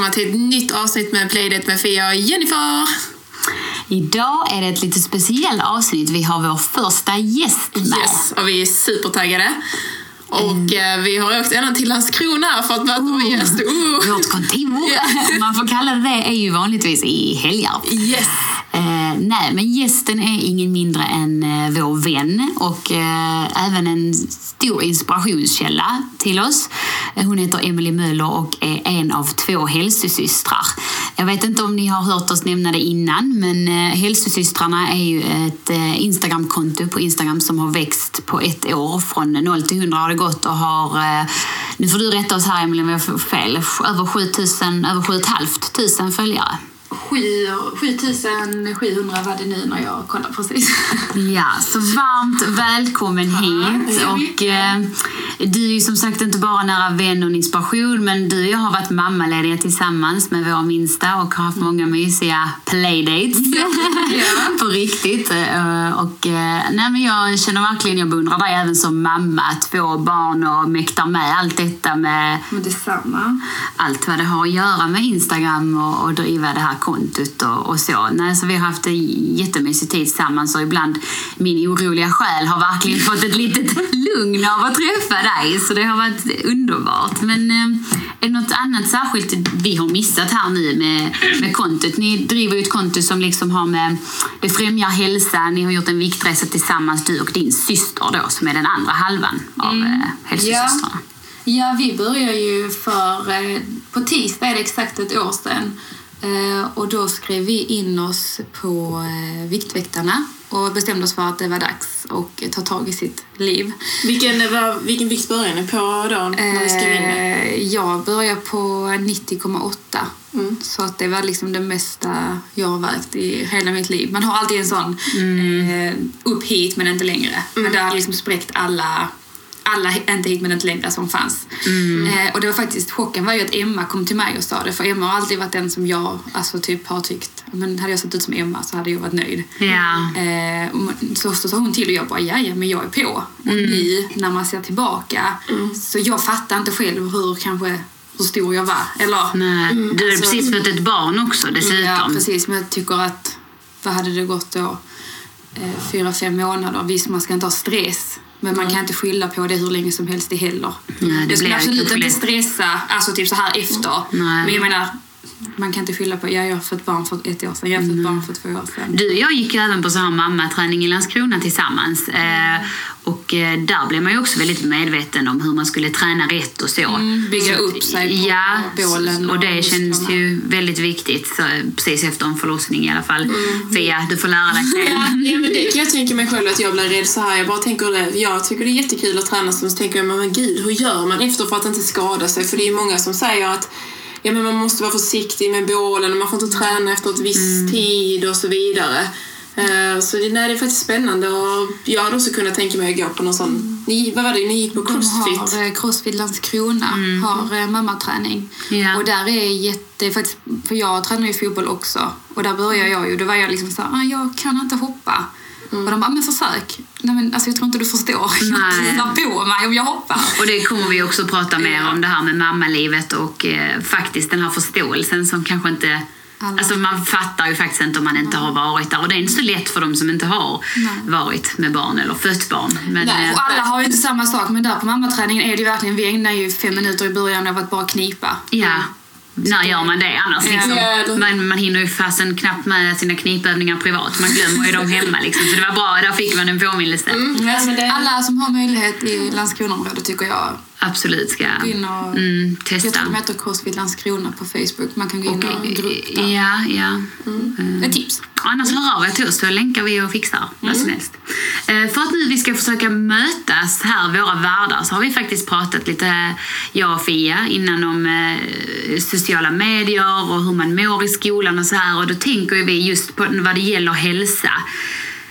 välkomna till ett nytt avsnitt med Playdate med Fia och Jennifer. Idag är det ett lite speciellt avsnitt. Vi har vår första gäst med. Yes, och vi är supertaggade. Och Mm. eh, vi har åkt ända till Landskrona för att möta vår gäst. Uh. Vårt kontor, om man får kalla det det, är ju vanligtvis i Helgarp. Yes. Nej, men gästen är ingen mindre än eh, vår vän och eh, även en stor inspirationskälla till oss. Eh, hon heter Emily Möller och är en av två hälsosystrar. Jag vet inte om ni har hört oss nämna det innan, men eh, Hälsosystrarna är ju ett eh, Instagramkonto på Instagram som har växt på ett år. Från 0 till 100 har det gått och har, eh, nu får du rätta oss här Emelie, om jag får fel, över 7000, över 7500 följare. 7700 var det nu när jag kollade precis. Ja, så varmt välkommen hit. Och, eh, du är ju som sagt inte bara nära vän och inspiration men du och jag har varit mammalediga tillsammans med vår minsta och har haft många mysiga playdates. På riktigt. Eh, Och, eh, nej, men jag känner verkligen, jag beundrar dig även som mamma. Två barn och mäktar med allt detta med Men detsamma. allt vad det har att göra med Instagram och, och driva det här kontot och, och så. Nej, så vi har haft en jättemysig tid tillsammans och ibland min oroliga själ har verkligen fått ett litet lugn av att träffa dig. Så det har varit underbart. Men eh, är det något annat särskilt vi har missat här nu med, med kontot? Ni driver ju ett konto som liksom har med, det främjar hälsa, ni har gjort en viktresa tillsammans, du och din syster då, som är den andra halvan av mm. hälsosystrarna. Ja, vi började ju för... eh, På tisdag är det exakt ett år sedan. Eh, Och då skrev vi in oss på eh, Viktväktarna och bestämde oss för att det var dags att ta tag i sitt liv. Vilken, var, vilken vikt började ni på då när vi skrev in det? Eh, Jag började på 90,8. Mm. Så att det var liksom det mesta jag har vägt i hela mitt liv. Man har alltid en sån eh, upp hit men inte längre. Men det har liksom spräckt alla, alla inte längre som fanns. Eh, och det var faktiskt, chocken var ju att Emma kom till mig och sa det. För Emma har alltid varit den som jag alltså, typ har tyckt, men hade jag sett ut som Emma så hade jag varit nöjd. Ja. Eh, så, så sa hon till och jag bara, ja men jag är på. Och nu när man ser tillbaka, så jag fattar inte själv hur kanske hur stor jag var. Eller, Nej, du har alltså- precis fått ett barn också dessutom. Ja, precis. Men jag tycker att, vad hade det gått då? Eh, fyra, fem månader. Visst, man ska inte ha stress. Men man kan inte skylla på det hur länge som helst det heller. Nej, det jag skulle absolut inte stressa, alltså typ så här efter. Nej. Men jag menar, man kan inte skylla på, ja, jag har fått barn för ett år sedan, jag har fått barn för två år sedan. Du och jag gick ju även på så här mammaträning i Landskrona tillsammans. Eh, och eh, där blev man ju också väldigt medveten om hur man skulle träna rätt och så. Mm, bygga Så- upp sig på ja, bålen och det och känns musklerna. ju väldigt viktigt. Så, precis efter en förlossning i alla fall. Mm. Fia, du får lära dig det. Ja, men det kan jag tänka mig själv att jag blir rädd så här. Jag bara tänker det. Jag tycker det är jättekul att träna så tänker jag, men gud, hur gör man efter för att inte skada sig? För det är många som säger att ja, men man måste vara försiktig med bålen och man får inte träna efter ett visst tid och så vidare. Eh, Så det, nej, det är faktiskt spännande och jag hade också kunnat tänka mig att gå på någon sån, ni, vad var det, ni gick på De crossfit? har eh, Crossfit Landskrona, har eh, mammaträning. Ja. Och där är jätte, faktiskt, för jag tränar ju fotboll också. Och där började jag ju, då var jag liksom såhär, ah, jag kan inte hoppa. Och de bara, men försök. Nej men alltså jag tror inte du förstår. Trillar på mig om jag hoppar. Och det kommer vi också prata mer om det här med mammalivet och eh, faktiskt den här förståelsen som kanske inte Alla. Alltså man fattar ju faktiskt inte om man inte har varit där och det är inte så lätt för de som inte har Nej. varit med barn eller fött barn. Men, Nej, eh, Och alla har ju inte samma sak, men där på mammaträningen är det ju verkligen, vi ägnar ju fem minuter i början av att bara knipa. Ja, när gör man det annars? Liksom? Ja, då- Man, man hinner ju fasen knappt med sina knipövningar privat. Man glömmer ju dem hemma. Liksom. Så det var bra, där fick man en påminnelse. Mm, ja, det, Alla som har möjlighet i Landskronaområdet tycker jag Absolut ska in och... mm, Jag testa. tror de heter Crossfit Landskrona på Facebook. Man kan gå in Och, och grupp där. ja, ja. Ett tips. Annars hör av er till oss så länkar vi och fixar vad som helst. Eh, För att nu vi ska försöka mötas här, våra världar, så har vi faktiskt pratat lite, jag och Fia, innan om eh, sociala medier och hur man mår i skolan och så här. Och då tänker vi just på vad det gäller hälsa.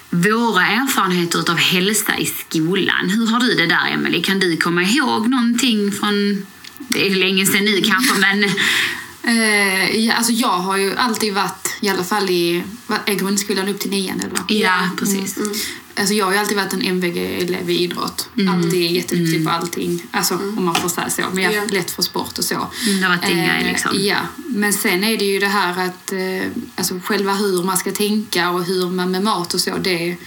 Våra erfarenheter av hälsa i skolan. Hur har du det där, Emelie? Kan du komma ihåg någonting från... Det är länge sedan nu kanske, men... uh, ja, alltså jag har ju alltid varit, i alla fall i är grundskolan upp till nian eller? Ja, precis. Alltså jag har ju alltid varit en MVG-elev i idrott. Alltid jätteduktig på allting. Alltså om man får säga så. Men jag har Ja. lätt för sport och så. Mm, det har varit grej, liksom. Ja, men sen är det ju det här att eh, alltså själva hur man ska tänka och hur man med mat och så, det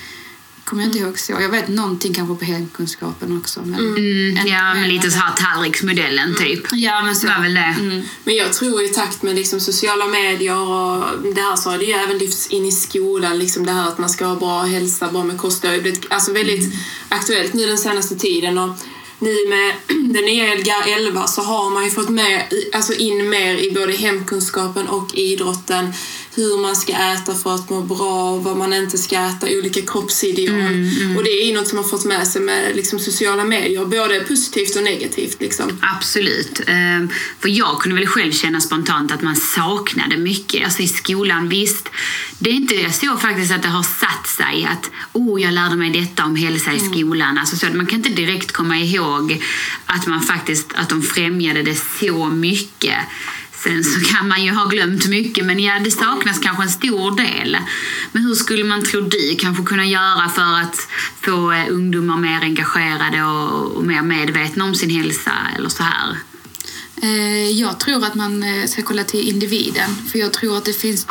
kommer jag inte ihåg så. Jag vet någonting kanske på hemkunskapen också. Men Mm, ja, men lite så här tallriksmodellen typ. Ja, men så. Det var väl det. Mm. Men jag tror i takt med liksom sociala medier och det här så har det ju även lyfts in i skolan, liksom det här att man ska ha bra hälsa, bra med kost. Det har ju blivit alltså väldigt aktuellt nu den senaste tiden. Och nu med den nya Lgr 11 så har man ju fått med, alltså in mer i både hemkunskapen och idrotten hur man ska äta för att må bra och vad man inte ska äta, olika kroppsideal. Och det är ju något som har fått med sig med liksom, sociala medier, både positivt och negativt. Liksom. Absolut. Ehm, För jag kunde väl själv känna spontant att man saknade mycket. Alltså i skolan, visst. Det är inte jag såg faktiskt att det har satt sig att oh, jag lärde mig detta om hälsa i skolan. Alltså så, man kan inte direkt komma ihåg att man faktiskt att de främjade det så mycket. Sen så kan man ju ha glömt mycket, men ja, det saknas kanske en stor del. Men hur skulle man, tro du, kanske kunna göra för att få eh, ungdomar mer engagerade och, mer medvetna om sin hälsa eller så här? Eh, jag tror att man eh, ska kolla till individen. För jag tror att det finns,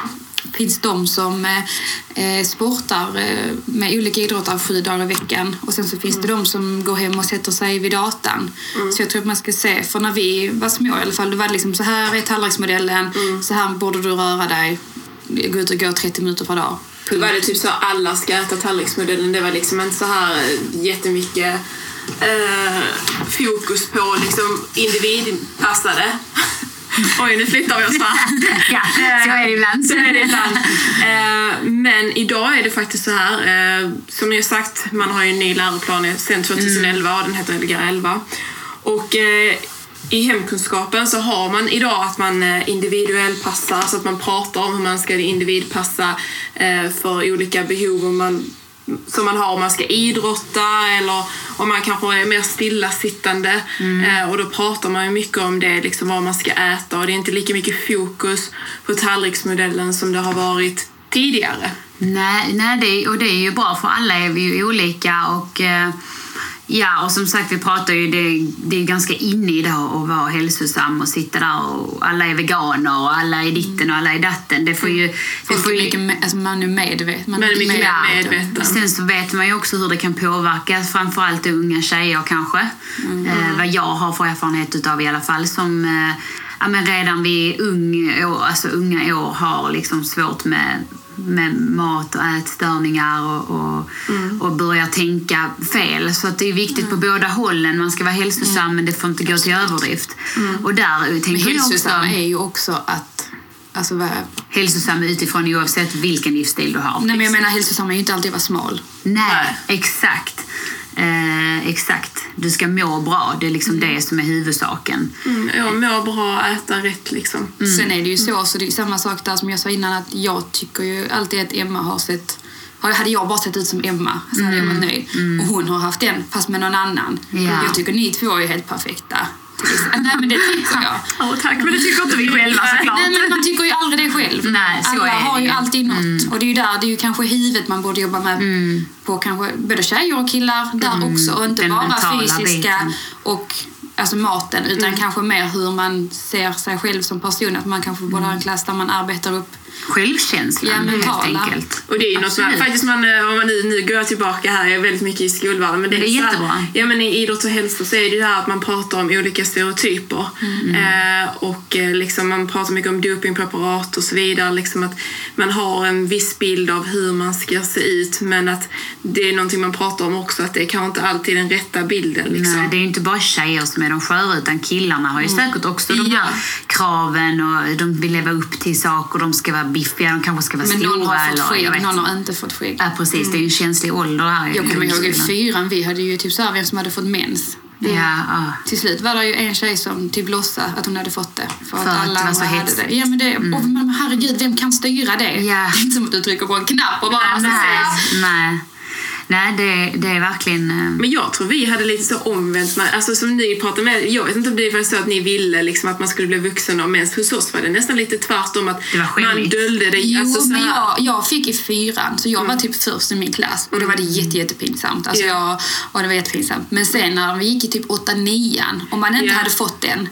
finns de som eh, eh, sportar eh, med olika idrotter sju dagar i veckan. Och sen så finns det de som går hem och sätter sig vid datan. Så jag tror att man ska se, för när vi var små i alla fall, då var det liksom så här är tallriksmodellen, så här borde du röra dig, gå ut och gå 30 minuter per dag. Då var det typ så alla ska äta tallriksmodellen. Det var liksom inte så här jättemycket eh, fokus på liksom individpassade. Oj, nu flyttar vi oss va? Ja, så är det ibland. Så är det ibland. Eh, men idag är det faktiskt så här, eh, som jag sagt, man har ju en ny läroplan sen 2011 och den heter Lgr 11. Och eh, i hemkunskapen så har man idag att man individuellpassar, så att man pratar om hur man ska individpassa för olika behov om man, som man har om man ska idrotta eller om man kanske är mer stillasittande. Eh, och då pratar man ju mycket om det, liksom vad man ska äta och det är inte lika mycket fokus på tallriksmodellen som det har varit tidigare. Nej, nej det, och det är ju bra för alla är vi ju olika och eh, ja, och som sagt vi pratar ju, det, det är ganska inne idag att vara hälsosam och sitta där och alla är veganer och alla är ditten och alla är datten. Det får ju... Det Folk får ju med- alltså man är medveten. Man Man är mycket medveten. Sen så vet man ju också hur det kan påverka framförallt unga tjejer kanske. Eh, vad jag har för erfarenhet utav i alla fall som eh, ja, men redan vid ung år, alltså unga år har liksom svårt med, med mat och ätstörningar och, och, och börjar tänka fel. Så att det är viktigt på båda hållen. Man ska vara hälsosam men det får inte gå till överdrift. Och där Men tänker jag också hälsosamma är ju också att... Alltså, vad, hälsosam utifrån oavsett vilken livsstil du har. nej, men jag menar hälsosamma är ju inte alltid att vara smal. Nej, Nej. exakt. Eh, exakt. Du ska må bra. Det är liksom det som är huvudsaken. Mm, jag mår bra, äta rätt liksom. Sen är det ju så, så det är samma sak där som jag sa innan att jag tycker ju alltid att Emma har sett har- hade jag bara sett ut som Emma så hade jag varit nöjd. Och hon har haft den fast med någon annan. Ja. Jag tycker ni två är helt perfekta. Nej men det tycker jag. Ja, tack. Men det tycker inte vi själva såklart. Nej men man tycker ju aldrig det själv. Nej, så Alla är har ju alltid något. Och det är ju där, det är ju kanske huvudet man borde jobba med på kanske både tjejer och killar där också. Och inte Den bara fysiska biten. och alltså maten utan kanske mer hur man ser sig själv som person. Att man kanske borde ha en klass där man arbetar upp Självkänslan Ja, helt enkelt. Och det är ju något som, Absolut. faktiskt man, eh, om man nu, nu går jag tillbaka här, jag är väldigt mycket i skolvärlden. Men det, Det är så här- jättebra. Ja men i idrott och hälsa så är det ju det här att man pratar om olika stereotyper. Mm. Eh, och eh, liksom man pratar mycket om dopingpreparat och så vidare. Liksom att man har en viss bild av hur man ska se ut men att det är någonting man pratar om också att det är kanske inte alltid den rätta bilden. Liksom. Nej, det är ju inte bara tjejer som är de sköra utan killarna har ju säkert också de Ja. här kraven och de vill leva upp till saker. De ska vara biffiga, de kanske ska vara Men stora. någon har fått skägg, någon har inte fått skägg. Ja, precis. Det är ju en känslig ålder här. Jag kommer ihåg i fyran, vi hade ju typ så här, vem som hade fått mens. Ja, ja. Till slut var det ju en tjej som typ låtsade att hon hade fått det. För, För att det var så hetsigt. det. Ja men det, och, men herregud, vem kan styra det? Ja. Det är inte som att du trycker på en knapp och bara... Nej, nej. Nej, det, det är verkligen... eh, Men jag tror vi hade lite så omvänt, alltså som ni pratade med, jag vet inte om det var så att ni ville liksom att man skulle bli vuxen och men hos oss var det nästan lite tvärtom att Det var man skämmigt. döljde det. Jo, alltså, så men här- jag, jag fick i fyran, så jag var typ först i min klass. Och då var det jätte, jättepinsamt. Alltså Ja. jag, och det var jättepinsamt. Men sen när vi gick i typ 8 nian om man inte Ja. hade fått den,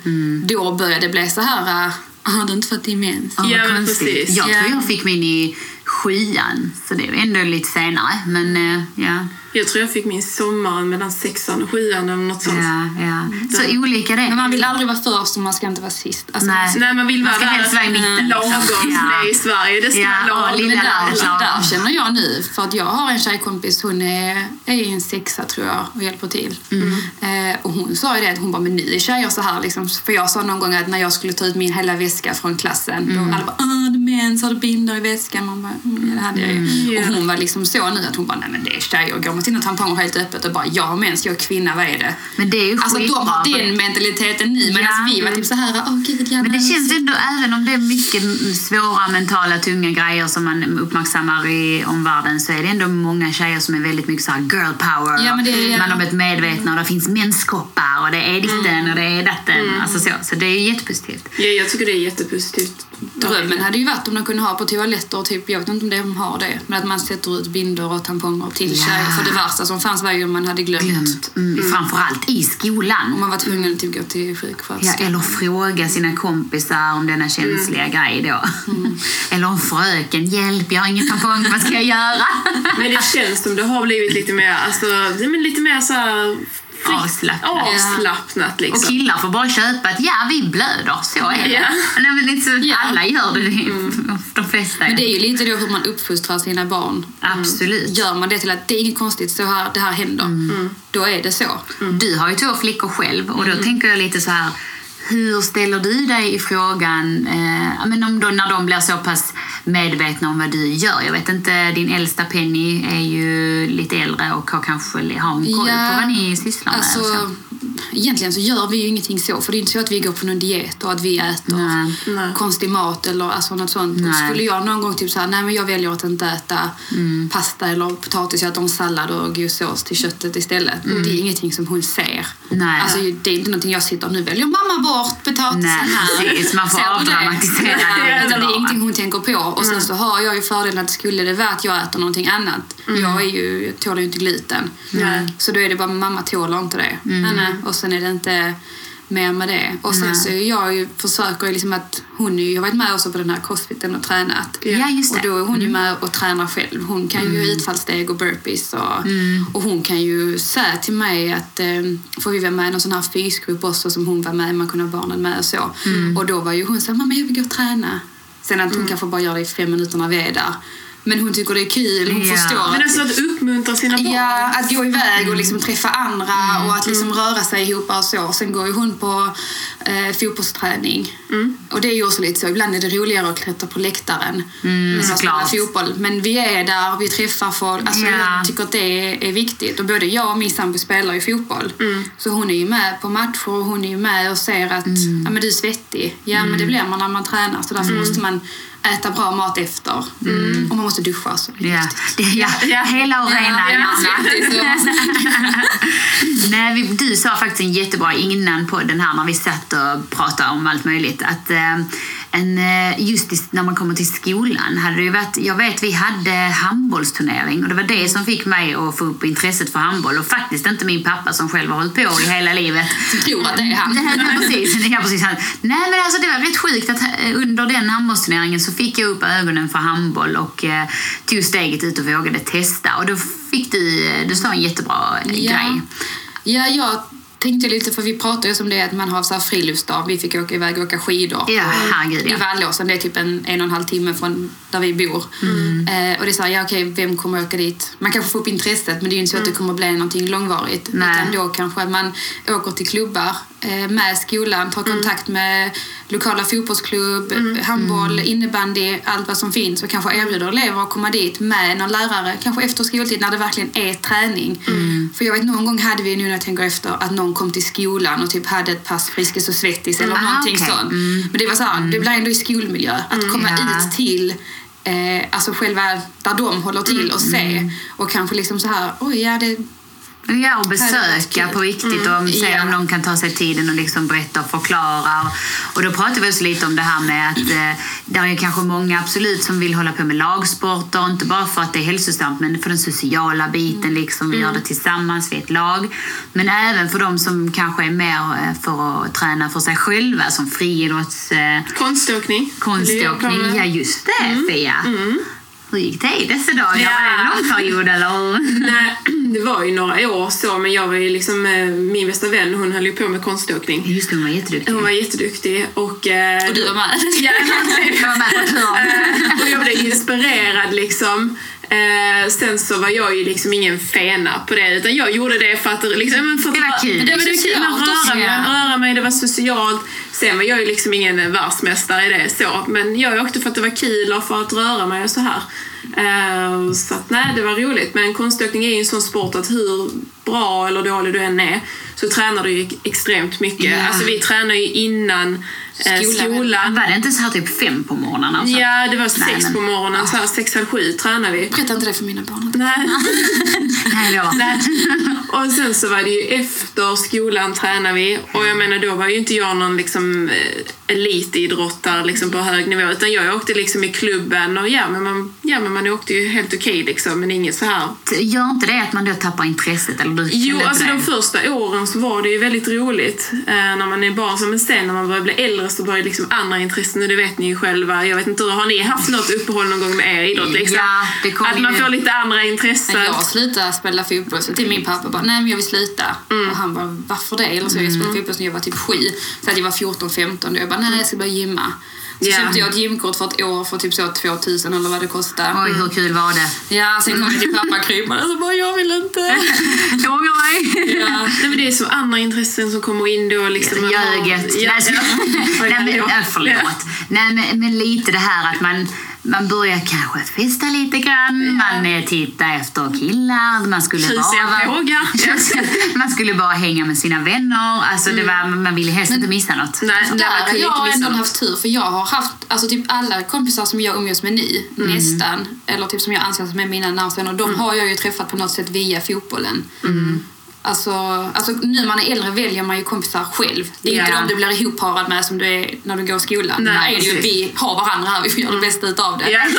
då började det bli så här... äh, Har du inte fått din mens? Ja, Ja, vad men konstigt. precis. Jag tror Ja. jag fick min i Skyan. så det är ändå lite senare. Men eh, ja, jag tror jag fick min sommaren mellan sexan och sjuan eller något sånt. ja, ja. Så olika det Men man vill aldrig vara först och man ska inte vara sist. Alltså, Nej. Nej, man vill Man vara ska helst vara i mitten, lagom liksom. Ja. i Sverige. Det ska Ja, vara lagom. lilla där, lagom. där känner jag nu, för att jag har en tjejkompis, hon är, är i en sexa tror jag och hjälper till. Eh, och hon sa ju det, att hon bara, men nu är tjejer så här liksom. För jag sa någon gång att när jag skulle ta ut min hela väska från klassen, då alla bara, ah, har du mens, har du bindor i väskan? Man bara, mm, det hade jag ju. Ja. Och hon var liksom så nu att hon bara, nej men det är tjejer, går med sina tamponger helt öppet och bara, jag har mens, jag är kvinna, vad är det? Men det är ju Alltså de har den mentaliteten nu, medan Ja. vi var typ så här, åh gud, jag Men det mens." känns ändå, även om det är mycket svåra mentala, tunga grejer som man uppmärksammar i omvärlden så är det ändå många tjejer som är väldigt mycket så här girl power. Ja, men det Man har blivit medvetna och det finns menskoppar och det är ditten och det är datten. Alltså så, så det är jättepositivt. Ja, jag tycker det är jättepositivt. Drömmen hade ju varit om de kunde ha på toaletter, typ, jag vet inte om de har det, men att man sätter ut bindor och tamponger till Ja. tjejer. För det värsta som fanns var ju om man hade glömt. Glömt. Mm, Framförallt i skolan. Om man var tvungen att typ gå till Ja, sjuksköterska. eller fråga sina kompisar om denna känsliga grej då. Eller om fröken, hjälp, jag har ingen tampong, vad ska jag göra? Men det känns som det har blivit lite mer, alltså, ja, lite mer så här Avslappnat. Avslappnat Och liksom. killar får bara köpa att ja, vi blöder, så är det. Ja. Nej, men så, Ja. Alla gör det, de flesta. Men det är ju lite då hur man uppfostrar sina barn. Absolut. Gör man det till att det är inget konstigt, så här, det här händer, då är det så. Du har ju två flickor själv och då tänker jag lite så här hur ställer du dig i frågan, eh, men om då, när de blir så pass medvetna om vad du gör? Jag vet inte, din äldsta Penny är ju lite äldre och har kanske har hon koll Ja, på vad ni sysslar med? Alltså, så. egentligen så gör vi ju ingenting så. För det är inte så att vi går på någon diet och att vi äter Nej. Konstig mat eller alltså något sånt. Nej. Skulle jag någon gång typ säga nej men jag väljer att inte äta Mm. pasta eller potatis, jag äter en sallad och god sås till köttet istället. Det är ingenting som hon ser. Mm. Nej. Alltså, det är inte någonting jag sitter nu väljer mamma bort potatisen Nej, här. precis. Man får avdramatisera det utan Det är ingenting hon tänker på. Och sen så har jag ju fördelen att skulle det vara att jag äter någonting annat. Jag, är ju, jag tål ju inte gluten. Nej. Så då är det bara mamma tål inte det. Nej. Och sen är det inte mer med det. Och sen Nej. så jag ju, försöker ju liksom att hon ju, jag har varit med också på den här crossfiten och tränat. Ja, just Och det. då är hon ju med och tränar själv. Hon kan ju utfallssteg och burpees. Och, och hon kan ju säga till mig att eh, får vi vara med i någon sån här fysgrupp också som hon var med man kunde ha barnen med och så. Och då var ju hon så här, mamma jag vill gå och träna. Sen att hon kanske bara gör det i fem minuter när vi är där. Men hon tycker det är kul, hon Ja. förstår. Men alltså att uppmuntra sina barn. Ja, att gå iväg och liksom träffa andra och att liksom röra sig ihop och så. Sen går ju hon på eh, fotbollsträning. Och det är ju också lite så, ibland är det roligare att klättra på läktaren spela såklart. fotboll. Men vi är där, vi träffar folk. Alltså Ja. jag tycker att det är, är viktigt. Och både jag och min sambo spelar ju fotboll. Så hon är ju med på matcher och hon är ju med och ser att ja, men du är svettig. Ja, men det blir man när man tränar. Så därför måste man äta bra mat efter. Och man måste duscha. Så det är Ja, ja, Ja. hela och rena Ja, så- Nej, vi, du sa faktiskt en jättebra innan på den här när vi satt och pratade om allt möjligt. Att eh, en, eh, just när man kommer till skolan hade det ju varit, jag vet vi hade handbollsturnering och det var det som fick mig att få upp intresset för handboll och faktiskt inte min pappa som själv har hållit på i hela livet. Jag tror att det är han. Nej, nej, precis. Ja, precis. Nej, men alltså, det var rätt sjukt att eh, under den handbollsturneringen så fick jag upp ögonen för handboll och eh, tog steget ut och vågade testa. Och då fick du, eh, du sa en jättebra eh, grej. Ja, jag tänkte lite, för vi pratade ju om det att man har så här friluftsdag. Vi fick åka iväg och åka skidor. Ja, herregud I ja. Vallåsen, det är typ en, en och en halv timme från där vi bor. Mm. Eh, och det är så här, ja okej, vem kommer åka dit? Man kanske får upp intresset, men det är ju inte så att det kommer bli någonting långvarigt. Mm. Nej. Utan då kanske att man åker till klubbar eh, med skolan, tar kontakt med lokala fotbollsklubb, handboll, innebandy, allt vad som finns och kanske erbjuder elever att komma dit med någon lärare, kanske efter skoltid när det verkligen är träning. För jag vet någon gång hade vi, nu när jag tänker efter, att någon kom till skolan och typ hade ett pass Friskis och Svettis eller Ah, någonting okej. sånt. Mm. Men det var så här, det blev ändå i skolmiljö. Att komma Ja. ut till eh, alltså själva där de håller till och se. Och kanske liksom så här, oj ja det Ja, och besöka på riktigt och se ja. om de kan ta sig tiden och liksom berätta och förklara. Och då pratar vi också lite om det här med att eh, det är ju kanske många absolut som vill hålla på med lagsporter, inte bara för att det är hälsosamt men för den sociala biten, liksom, vi gör det tillsammans, vi är ett lag. Men även för de som kanske är mer eh, för att träna för sig själva, som friidrotts... Eh, Konståkning. konståkning. Ja, just det, Fia. Hur gick det i dessa dagar? Ja. Var det en lång period eller? Nej, det var ju några år så, men jag var ju liksom, eh, min bästa vän, hon höll ju på med konståkning. Just det, hon var jätteduktig. Hon var jätteduktig och... eh, Och du var med. Ja, Jag var med på turen. Eh, och jag blev inspirerad liksom. Eh, sen så var jag ju liksom ingen fena på det utan jag gjorde det för att, liksom, för att Det var kul. Det, Det var är det kul att mig, röra mig, det var socialt. Sen var jag ju liksom ingen världsmästare i det så. Men jag åkte för att det var kul och för att röra mig och så här. Eh, så att nej, det var roligt. Men konståkning är ju en sån sport att hur bra eller dålig du än är så tränar du ju extremt mycket. Ja. Alltså vi tränar ju innan Skolan. skolan. Var det inte så här typ fem på morgnarna? och så? Ja, det var sex Nej, men- på morgonen, så här sex, halv sju tränade vi. Berätta inte det för mina barn. Nej. Nej, då. Nej. Och sen så var det ju efter skolan tränade vi och jag menar då var ju inte jag någon liksom eh, elitidrottare liksom på hög nivå utan jag åkte liksom i klubben och ja men man, ja, men man åkte ju helt okej liksom men inget så här. Gör inte det att man då tappar intresset? Eller du Jo, alltså inte de det? första åren så var det ju väldigt roligt eh, när man är barn. Men sen när man börjar bli äldre så börjar liksom andra intressen och det vet ni ju själva. Jag vet inte, har ni haft något uppehåll någon gång med er idrott? Liksom? Ja, det kommer Att man får lite andra intressen. När jag slutade spela fotboll så till min pappa bara, nej men jag vill sluta. Och han bara, varför det? Eller så jag spelade fotboll när jag var typ sju. Så att jag var 14-15 och jag bara, nej jag ska börja gymma. Så Ja. köpte jag ett gymkort för ett år för typ så 2000 eller vad det kostade. Oj, hur kul var det? Ja, sen kom jag till pappa krypande och så bara, jag vill inte. Jag ångrar mig. Ja. Nej, men det är så andra intressen som kommer in då. Liksom, Ljöget. Ja, Nej, så- ja. Nej, men, förlåt. Nej, men, men lite det här att man, man börjar kanske festa lite grann. Man eh, tittar efter killar. Man skulle bara, man skulle bara hänga med sina vänner. Alltså, det var, man ville helst inte missa något. Nej, där har jag ändå något. haft tur för jag har haft alltså typ alla kompisar som jag umgås med nu, nästan, eller typ som jag anser som är mina närmaste vänner, de har jag ju träffat på något sätt via fotbollen. Alltså, alltså nu när man är äldre väljer man ju kompisar själv. Det är inte Ja. de du blir ihopparad med som du är när du går i skolan. Nej, Nej, är det ju, vi har varandra här, vi får göra det bästa utav det. Ja.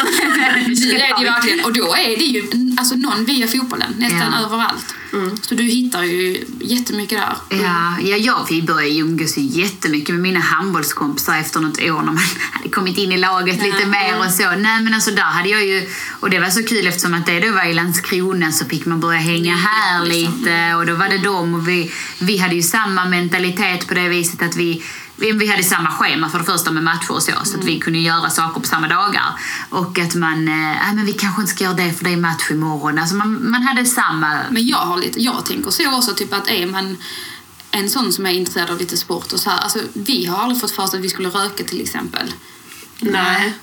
Nu är det ju verkligen, och då är det ju alltså någon via fotbollen, nästan Ja. överallt. Så du hittar ju jättemycket där. Ja, ja, jag vi började umgås ju jättemycket med mina handbollskompisar efter något år när man hade kommit in i laget lite mer och så. Nej men alltså där hade jag ju, och det var så kul eftersom att det då var i Landskrona så fick man börja hänga här lite och då var det dem och vi, vi hade ju samma mentalitet på det viset att vi vi vi hade samma schema för det första med matcher och så, så att vi kunde göra saker på samma dagar. Och att man, eh, nej men vi kanske inte ska göra det för det är match imorgon. Alltså man, man hade samma... Men jag har lite, jag tänker så också typ att är man en sån som är intresserad av lite sport och så här, alltså vi har aldrig fått för oss att vi skulle röka till exempel. Nej.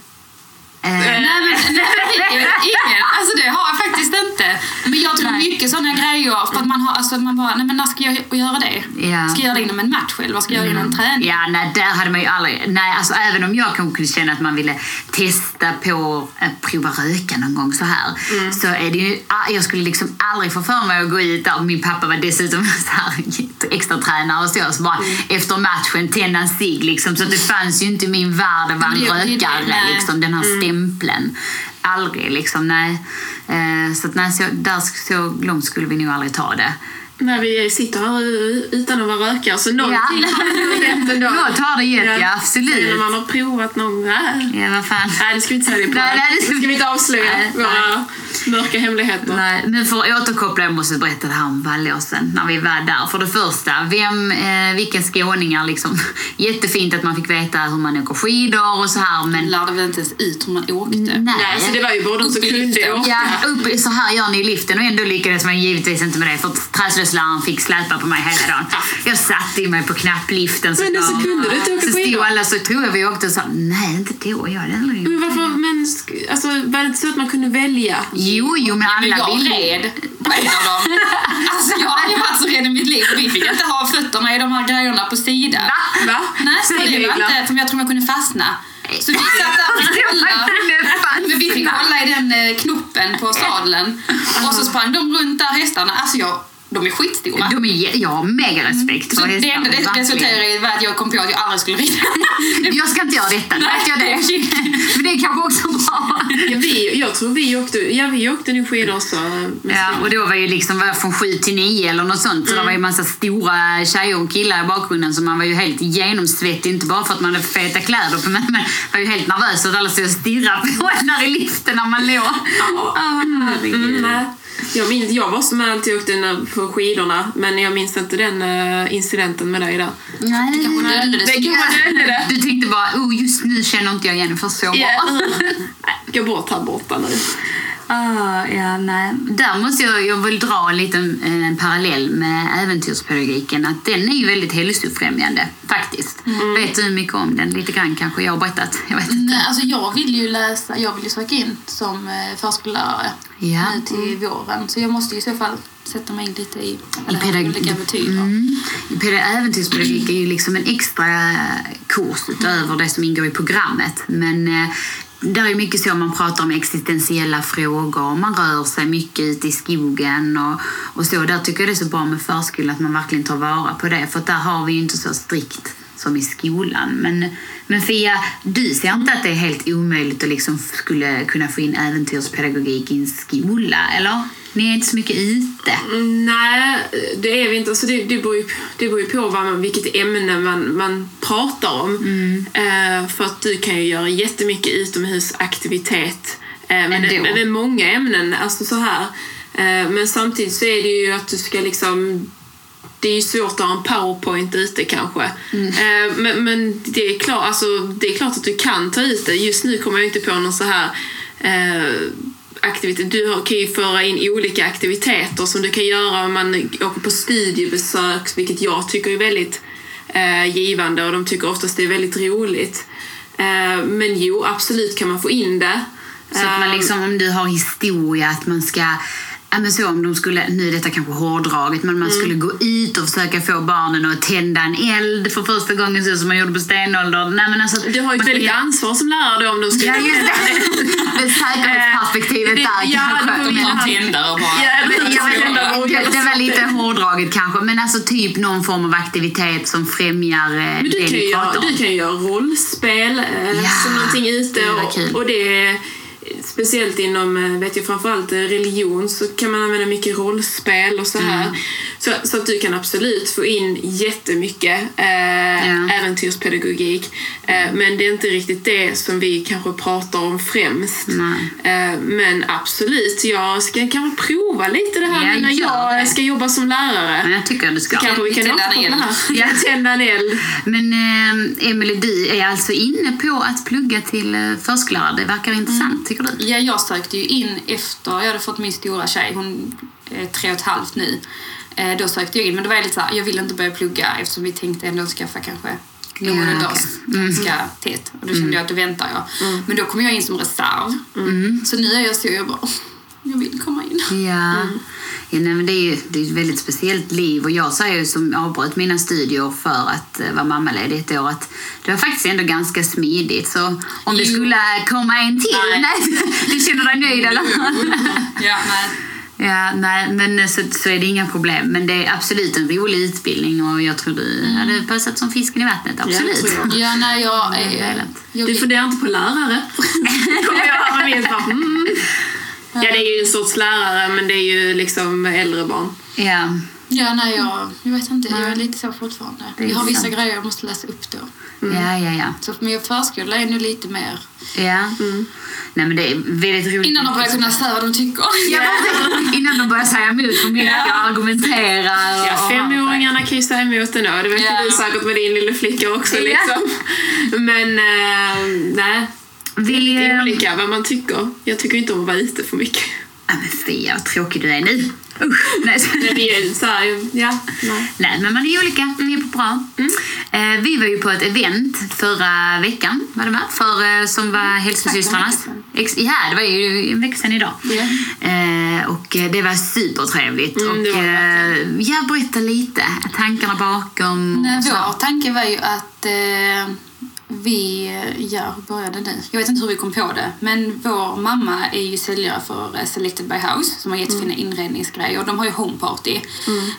Eh, Nej men, nej, ingen, alltså det har jag faktiskt inte. Men jag tror Nej. mycket sådana grejer för att man har, alltså man bara, nej men när ska jag göra det? Ja. Ska jag göra det inom en match eller vad ska jag göra inom en träning? Ja, nej, där hade man ju aldrig... Nej, alltså även om jag kanske kunde känna att man ville testa på att prova röka någon gång så här. Så är det ju... Jag skulle liksom aldrig få för mig att gå ut där. Min pappa var dessutom så här extra tränare och så. Så bara efter matchen tända en cigg liksom. Så det fanns ju inte i min värld att vara en rökare liksom. Den här stämpeln. Aldrig liksom, nej. Eh, Så att nej, så, där, så långt skulle vi nog aldrig ta det. När vi sitter här utan att vara rökare så någonting Ja. har det gett ändå. Något har det gett, ja, absolut. Sen när man har provat någon... Ja, vad fan. nej det ska vi inte säga det på. Nej, det ska vi inte avslöja. Nej, våra mörka hemligheter. Nej, men för att återkoppla, jag måste berätta det här om Vallåsen när vi var där. För det första, vem, eh, vilka skåningar liksom. Jättefint att man fick veta hur man åker skidor och så här, men lärde väl inte ens ut hur man åkte. nej. Nej, så det var ju bara de som kunde åka. Ja, upp, så här gör ni i liften och ändå lyckades man givetvis inte med det för träslöjdsläraren fick släpa på mig hela dagen. Jag satte i mig på knappliften Men då så kunde du inte åka Så stod skidor. alla så tror jag vi åkte och sa nej inte då, jag hade aldrig Men varför, men alltså, var det inte så att man kunde välja? Jo, jo, men Men alla jag ville red på en av dem. Alltså jag har ju varit så rädd i mitt liv. Vi fick inte ha fötterna i de här grejerna på sidan. Va? Nej, så det var inte, för jag tror jag kunde fastna. Så vi satt där och fan. Men vi fick sätta i den eh, knoppen på sadeln. Och så sprang de runt där hästarna. Alltså jag, de är skitstora. De är, har mega respekt Så för det hästar. enda det resulterade i att jag kom på att jag aldrig skulle rida. Jag ska inte göra detta, vet jag det. Men det är kanske också bra. Ja, vi, jag tror vi åkte, ja, vi åkte nu skidor också. med Ja, och då var ju liksom var från sju till nio eller något sånt. Så det var ju en massa stora tjejer och killar i bakgrunden så man var ju helt genomsvettig. Inte bara för att man hade feta kläder på men man var ju helt nervös och alla stod och stirrade på en där i liften när man låg. Ja, herregud. Mm. Jag, minns, jag var som alltid åkte när- på skidorna, men jag minns inte den eh, incidenten med dig där. Nej, Det kanske dödade Det dödade. Du tänkte bara, oh, just nu känner inte jag Jennifer så bra. Nej, Gå bort här borta nu. Ah, ja, nej. Där måste jag, jag vill dra en liten en parallell med äventyrspedagogiken. Att den är ju väldigt hälsofrämjande faktiskt. Vet du mycket om den? Lite grann kanske jag har berättat. Jag vet inte. Nej, alltså jag vill ju läsa, jag vill ju söka in som eh, förskollärare Ja. nu till våren. Så jag måste ju i så fall sätta mig in lite i vad det olika betyder. Mm. Peda- Äventyrspedagogik är ju liksom en extra kurs utöver det som ingår i programmet. Men eh, där är mycket så man pratar om existentiella frågor, man rör sig mycket ute i skogen och, och så. Där tycker jag det är så bra med förskolan att man verkligen tar vara på det. För där har vi ju inte så strikt som i skolan. Men, men Fia, du ser inte att det är helt omöjligt att liksom skulle kunna få in äventyrspedagogik i en skola, eller? Ni är inte så mycket ute. Mm, Nej, det är vi inte. Alltså det, det, beror ju, det beror ju på vad man, vilket ämne man, man pratar om. Eh, för att du kan ju göra jättemycket utomhusaktivitet. Eh, men, Ändå. men med många ämnen. Alltså så här. Eh, men samtidigt så är det ju att du ska liksom det är ju svårt att ha en powerpoint ute kanske. Eh, men, men det, är klart, alltså, det är klart att du kan ta ut det. Just nu kommer jag inte på någon så här eh, aktivitet. Du kan ju föra in olika aktiviteter som du kan göra om man åker på studiebesök, vilket jag tycker är väldigt eh, givande och de tycker oftast det är väldigt roligt. Eh, men jo, absolut kan man få in det. Så att man Eh, liksom, om du har historia, att man ska men så om de skulle, nu är detta kanske hårdraget, men man skulle gå ut och försöka få barnen att tända en eld för första gången så som man gjorde på stenåldern. Nej, men alltså, Du har ju ett väldigt ansvar som lärare då om de ska Ja, just det. det säkerhetsperspektivet Det- där ja, kanske. vi De tändare bara... Ja, men inte vad det, det var lite hårdraget kanske, men alltså typ någon form av aktivitet som främjar eh, Men du det kan, göra, pratar om. du kan ju göra rollspel eh, Ja, som någonting ute. det och, och det speciellt inom eh, vet jag, framförallt eh, religion så kan man använda mycket rollspel och så här. Mm. Så, så att du kan absolut få in jättemycket eh, Ja. äventyrspedagogik. Eh, men det är inte riktigt det som vi kanske pratar om främst. Eh, men absolut, jag ska kanske prova lite det här Ja, när jag det. ska jobba som lärare. Men jag tycker du ska. Så kanske vi kan Tända en eld. Ja, tända en eld. Men eh, Emelie, du är alltså inne på att plugga till eh, förskollärare. Det verkar intressant, tycker du? Ja, jag sökte ju in efter jag hade fått min stora tjej, hon är tre och ett halvt nu. Eh, Då sökte jag in, men det var lite så här, jag ville inte börja plugga eftersom vi tänkte ändå skaffa kanske någon ja, okej. Mm. ganska tätt. Och då kände jag att då väntar jag. Men då kom jag in som reserv. Så nu är jag så, jag bara, "Åh, jag vill komma in. Ja. Ja nej, men det är ju det är ett väldigt speciellt liv och jag säger ju som avbröt mina studier för att eh, vara mammaledig ett år att det var faktiskt ändå ganska smidigt. Så om det Jo. skulle komma en till, Nej. nej, du känner dig nöjd eller? Ja, nej. Ja, nej, men så, så är det inga problem. Men det är absolut en rolig utbildning och jag tror du hade passat som fisken i vattnet. Absolut. tror jag. Ja, nej, jag, Det är, velat. jag Du funderar inte på lärare? Kommer jag höra min bara, mm. Ja, det är ju en sorts lärare, men det är ju liksom äldre barn. Ja. ja, nej, jag, jag vet inte, jag är lite så fortfarande. Jag har vissa sant. grejer jag måste läsa upp då. ja, ja, ja. Så min förskola är nu lite mer... ja. Nej, men det är väldigt roligt. Innan de börjar kunna säga vad de tycker. Ja, innan de börjar säga emot för mycket och argumentera. Och, Ja, femåringarna kan ju säga emot ändå. Det vet Ja. ju du säkert med din lilla flicka också. Ja. Liksom. Men eh, nej, det är lite eh, olika vad man tycker. Jag tycker inte om att vara ute för mycket. Ja, men Fia, vad tråkig du är nu. Usch. Nej. Men det är så här, ja, nej. Nej, men man är olika. Vi är på bra. Eh, vi var ju på ett event förra veckan, var det va? För, eh, som var hälsosystrarnas. Exakt en Ex- ja, det var ju en vecka sedan idag. Eh, och det var supertrevligt. Mm, och, det var det eh, ja, berätta lite. Tankarna bakom. Nej, vår tanke var ju att vi, ja, hur började det? Jag vet inte hur vi kom på det. Men vår mamma är ju säljare för eh, Selected by House som har jättefina Mm. inredningsgrejer. Och de har ju homeparty.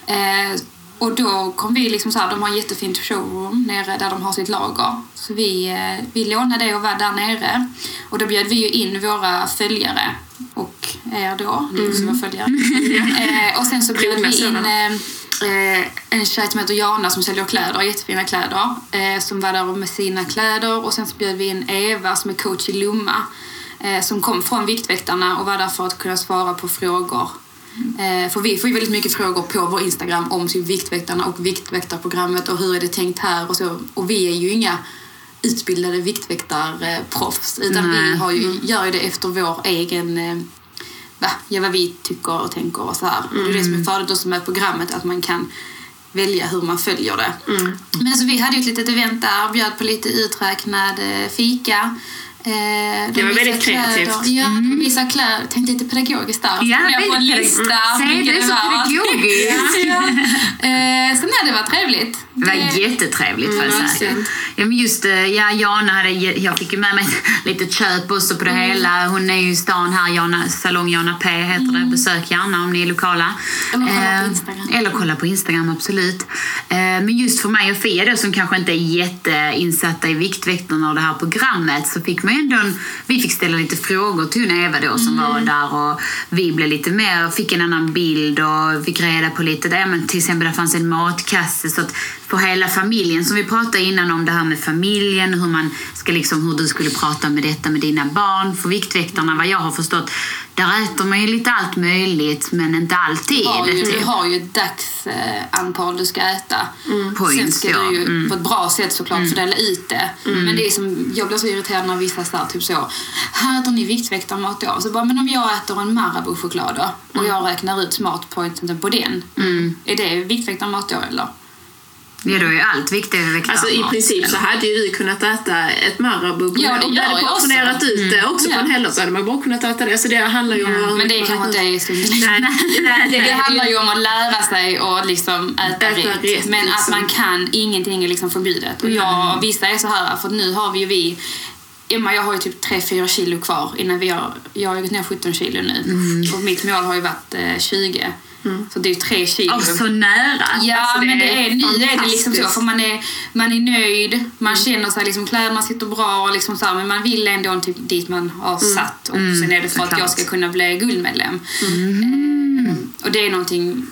Eh, och då kom vi liksom så här, de har en jättefint showroom nere där de har sitt lager. Så vi, eh, vi lånade det och var där nere. Och då bjöd vi ju in våra följare och er då, ni är också våra följare. eh, och sen så bjöd vi in eh, eh, en tjej som heter Jana som säljer kläder, jättefina kläder. Eh, som var där med sina kläder och sen så bjöd vi in Eva som är coach i Lumma. Eh, som kom från Viktväktarna och var där för att kunna svara på frågor. Eh, för vi får ju väldigt mycket frågor på vår Instagram om typ Viktväktarna och Viktväktarprogrammet och hur är det tänkt här och så. Och vi är ju inga utbildade viktväktarproffs utan Nej. vi har ju, gör ju det efter vår egen eh, ja, vad vi tycker och tänker och så här. Och Det är det som är fördelen också med programmet, att man kan välja hur man följer det. Men alltså, vi hade ju ett litet event där, bjöd på lite uträknad eh, fika. Eh, de Det var väldigt kreativt. Ja, de visade kläder. Tänkte lite pedagogiskt där. Ja, Funderade på en lista. vilka Se, det är så var. pedagogiskt. ja. det var trevligt. Det var jättetrevligt får jag Mm, säga. Ja, men just eh, ja, Jana hade, jag fick ju med mig lite köp också på det Mm. hela. Hon är ju i stan här, Jana, Salong Jana P heter det. Besök gärna om ni är lokala. Eller kolla på Eh, Instagram. Eller kolla på Instagram, absolut. Eh, men just för mig och Fia då, som kanske inte är jätteinsatta i Viktväktarna och det här programmet så fick man ju ändå en, vi fick ställa lite frågor till hon Eva då som Mm. var där och vi blev lite mer, fick en annan bild och fick reda på lite där, men till exempel det fanns en matkasse så att för hela familjen som vi pratade innan om det här med familjen, hur man ska liksom, hur du skulle prata med detta med dina barn. För Viktväktarna, vad jag har förstått, där äter man ju lite allt möjligt men inte alltid. Du har ju, typ. du har ju ett dagsantal du ska äta. Sen Points, ska ja. du ju Mm. på ett bra sätt såklart fördela ut det. Men det är som, jag blir så irriterad när vissa här, typ så, här äter ni viktväktarmat då? Så bara, men om jag äter en Marabou-choklad då och jag räknar ut smartpointen på den. Är det viktväktarmat då eller? Ja, då är ju allt viktigare väktarmat. Alltså i princip så hade ju vi kunnat äta ett Marabou Ja, det om gör vi hade jag portionerat också. ut det också på en Ja. helg så hade man bara kunnat äta det. Så det handlar ju om... Men det kanske inte är så Nej, nej, det, Det handlar ju om att lära sig och liksom äta, Äta rätt. rätt, Men att liksom. man kan, ingenting är liksom förbjudet. Och jag, vissa är så här, för nu har vi ju vi Emma, jag har ju typ 3-4 kilo kvar innan vi har, jag har gått ner 17 kilo nu. Och mitt mål har ju varit eh, 20. Så det är ju 3 kilo. Åh, så nära! Ja, Alltså, det men det är är, nu är det liksom så. För man är, man är nöjd, man känner sig liksom, kläderna sitter bra, och liksom så här, men man vill ändå typ dit man har satt. Och sen är det för att såklart. jag ska kunna bli guldmedlem. Eh, och det är någonting...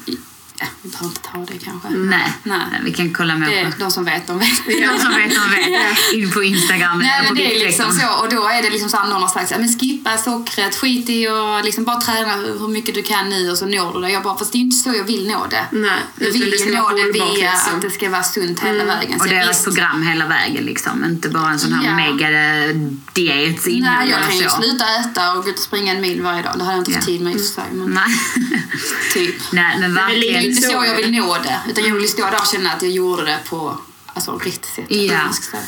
Ja, vi behöver inte ta det kanske. Nej, Nej. vi kan kolla mer Det, de som vet, de vet. De som vet, de vet. In på Instagram Nej, eller på men det är liksom så. Och då är det liksom så här, någon har sagt så här, men skippa sockret, skit i och liksom bara träna hur mycket du kan nu och så når du det. Jag bara, fast det är ju inte så jag vill nå det. Nej, jag vill det ska ju nå det via liksom. att det ska vara sunt hela vägen. Så Och deras visst, program hela vägen liksom. Inte bara en sån här Ja. mega diet innan Nej, jag eller kan ju så. sluta äta och gå ut och springa en mil varje dag. Det har jag inte Ja. tid med i och för sig. Men Nej. typ. Nej, men Det verkligen. inte så jag vill nå det. Utan jag vill stå där och känna att jag gjorde det på alltså, rätt sätt. Ja.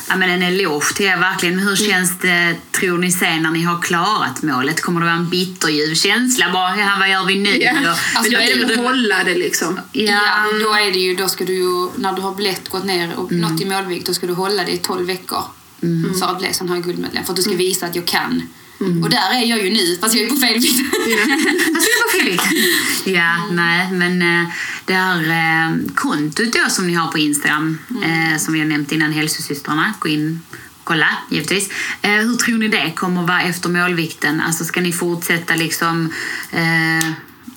ja, men en eloge till er verkligen. Hur Mm. känns det, tror ni sen när ni har klarat målet? Kommer det vara en bitterljuv känsla? Bara, ja, vad gör vi nu? Ja. Och- Alltså, då är det hålla det liksom. Ja. Ja, då är det ju, då ska du ju, när du har blivit gått ner och Mm. nått i målvikt, då ska du hålla det i 12 veckor för att bli sån här guldmedlem. För att du Mm. ska visa att jag kan. Och där är jag ju nu, fast jag är på fel vikt. Fast det var Felix. Ja, nej, men eh, det här eh, kontot då som ni har på Instagram, Mm. eh, som vi har nämnt innan, Hälsosystrarna, gå in och kolla givetvis. Eh, hur tror ni det kommer vara efter målvikten? Alltså ska ni fortsätta liksom, eh,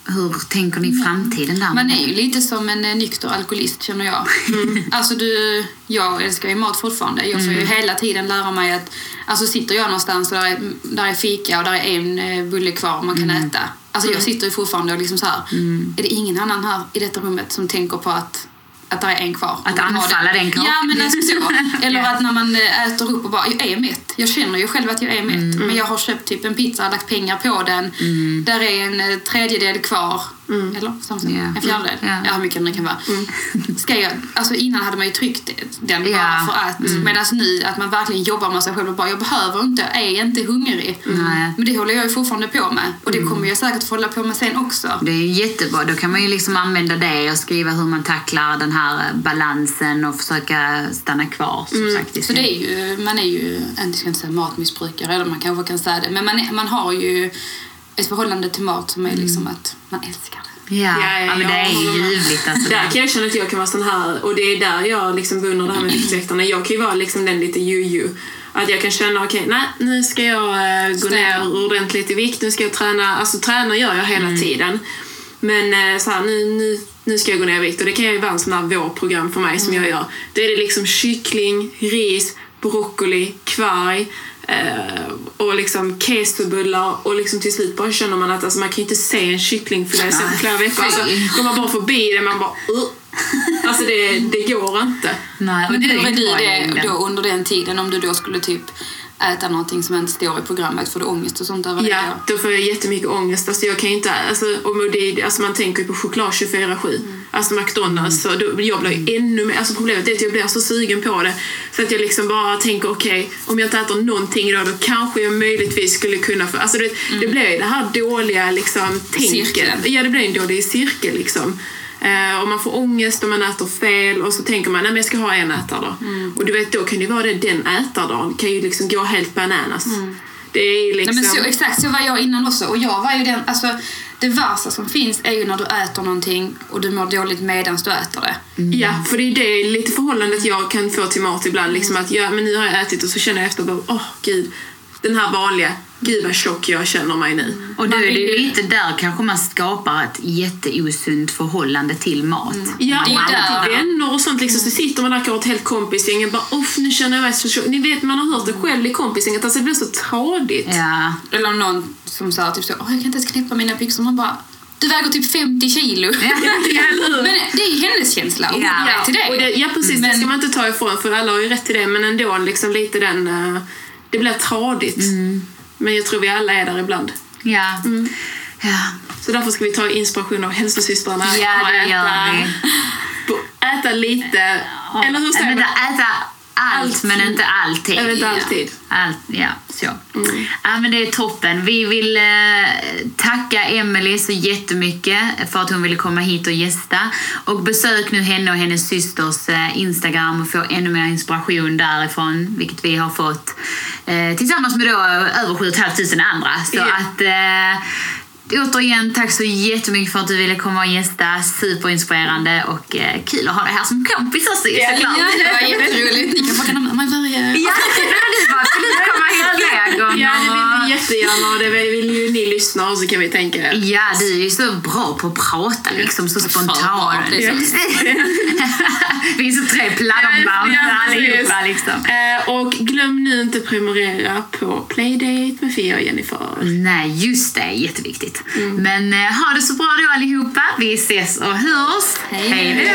hur tänker ni i framtiden där? Man är ju lite som en eh, nykter alkoholist känner jag. Alltså du, jag älskar ju mat fortfarande. Jag får ju hela tiden lära mig att, alltså sitter jag någonstans och där är, där är fika och där är en eh, bulle kvar man kan äta. Alltså jag sitter ju fortfarande och liksom så här, är det ingen annan här i detta rummet som tänker på att att det är en kvar. Att anfalla den kakan. Ja, men alltså så. Eller att när man eh, äter upp och bara, jag är mätt. Jag känner ju själv att jag är mätt. Mm. Men jag har köpt typ en pizza lagt pengar på den. Där är en eh, tredjedel kvar. Eller? Samma sak. Ja. En fjärdedel? Ja. Ja. hur mycket det kan vara. Ska jag, alltså innan hade man ju tryckt den bara Ja. för att. Medan nu att man verkligen jobbar med sig själv och bara jag behöver inte, är inte hungrig. Nej. Men det håller jag ju fortfarande på med. Och det kommer jag säkert få hålla på med sen också. Det är ju jättebra. Då kan man ju liksom använda det och skriva hur man tacklar den här balansen och försöka stanna kvar. Som sagt, i Så det är ju, man är ju, jag ska inte säga matmissbrukare, eller man kanske kan säga det, men man, är, man har ju ett förhållande till mat som är liksom att man älskar det. Ja, Ja, ja, ja, men det är ljuvligt. Alltså, Där kan jag känna att jag kan vara sån här, och det är där jag liksom beundrar det här med Viktväktarna. Jag kan ju vara liksom den lite juju. Att jag kan känna, okej, nej, nu ska jag eh, gå Stämma. ner ordentligt i vikt, nu ska jag träna. Alltså träna gör jag hela tiden. Men eh, så här, nu, nu, nu ska jag gå ner i vikt och det kan ju vara en sån här vårprogram för mig som jag gör. Då är det liksom kyckling, ris, broccoli, kvarg eh, och liksom kesobullar och liksom till slut bara känner man att alltså, man kan ju inte se en kycklingfilé sen på flera veckor. Alltså, går man bara förbi det man bara uh. Alltså det, det går inte. Nej, Men det hur är inte du det då under den tiden om du då skulle typ äta någonting som inte står i programmet? Får du ångest och sånt över Ja, det? då får jag jättemycket ångest. Alltså jag kan inte, alltså, och det, alltså man tänker ju på choklad 24-7. Alltså McDonalds, så då, jag blir ännu mer, alltså problemet är att jag blir så sugen på det. Så att jag liksom bara tänker okej, om jag inte äter någonting idag då kanske jag möjligtvis skulle kunna få, alltså det, det blir ju det här dåliga liksom tänket. Cirkeln. Ja, det blir en dålig cirkel liksom. Eh, och man får ångest om man äter fel och så tänker man nej men jag ska ha en ätardag. Och du vet då kan det vara det, den ätardagen kan ju liksom gå helt bananas. Det är liksom... Nej, men så, exakt så var jag innan också. Och jag var ju den, alltså, det värsta som finns är ju när du äter någonting och du mår dåligt medan du äter det. Ja, för det är det lite förhållandet jag kan få till mat ibland. Liksom att ja, men nu har jag ätit och så känner jag efter bara, åh gud, den här vanliga, gud vad tjock jag känner mig nu. Och då är det ju lite där kanske man skapar ett jätteosunt förhållande till mat. Ja, Det är och alla till vänner och sånt liksom, så sitter man där och har ett helt kompisgäng och bara, uff nu känner jag mig så tjock. Ni vet, man har hört det själv i kompisgänget, alltså det blir så tradigt. Ja. Eller om någon som sa typ så, jag kan inte ens knäppa mina byxor. Man bara, du väger typ 50 kilo. Ja? Men det är ju hennes känsla och hon Ja. är till det. Och det, ja precis, det Men- ska man inte ta ifrån för alla har ju rätt till det men ändå liksom lite den, eh, det blir tradigt. Men jag tror vi alla är där ibland. Ja. ja. Så därför ska vi ta inspiration av hälsosystrarna. Ja, det gör äta, vi. på- äta lite, eller hur säger man? äta allt, Allt. men inte alltid. Eller inte Ja. alltid. Allt, ja, så. Ja, men det är toppen. Vi vill eh, tacka Emily så jättemycket för att hon ville komma hit och gästa. Och besök nu henne och hennes systers eh, Instagram och få ännu mer inspiration därifrån, vilket vi har fått eh, tillsammans med då över 7 500 andra. Så Ja. att eh, Återigen, tack så jättemycket för att du ville komma och gästa. Superinspirerande och eh, kul att ha dig här som kompis också ju, såklart. Ja, det var jätteroligt. Ni kan få kan man börja... Ja, du bara, du komma hit flera gånger? Jättegärna och det vill ju ni lyssna och så kan vi tänka Ja, du är ju så bra på att prata liksom, så är så- Vi är så tre Ja, allihopa liksom. Eh, och glöm nu inte prenumerera på Playdate med Fia och Jennifer. Nej, just det. Jätteviktigt. Men eh, ha det så bra då allihopa. Vi ses och hörs. Hej.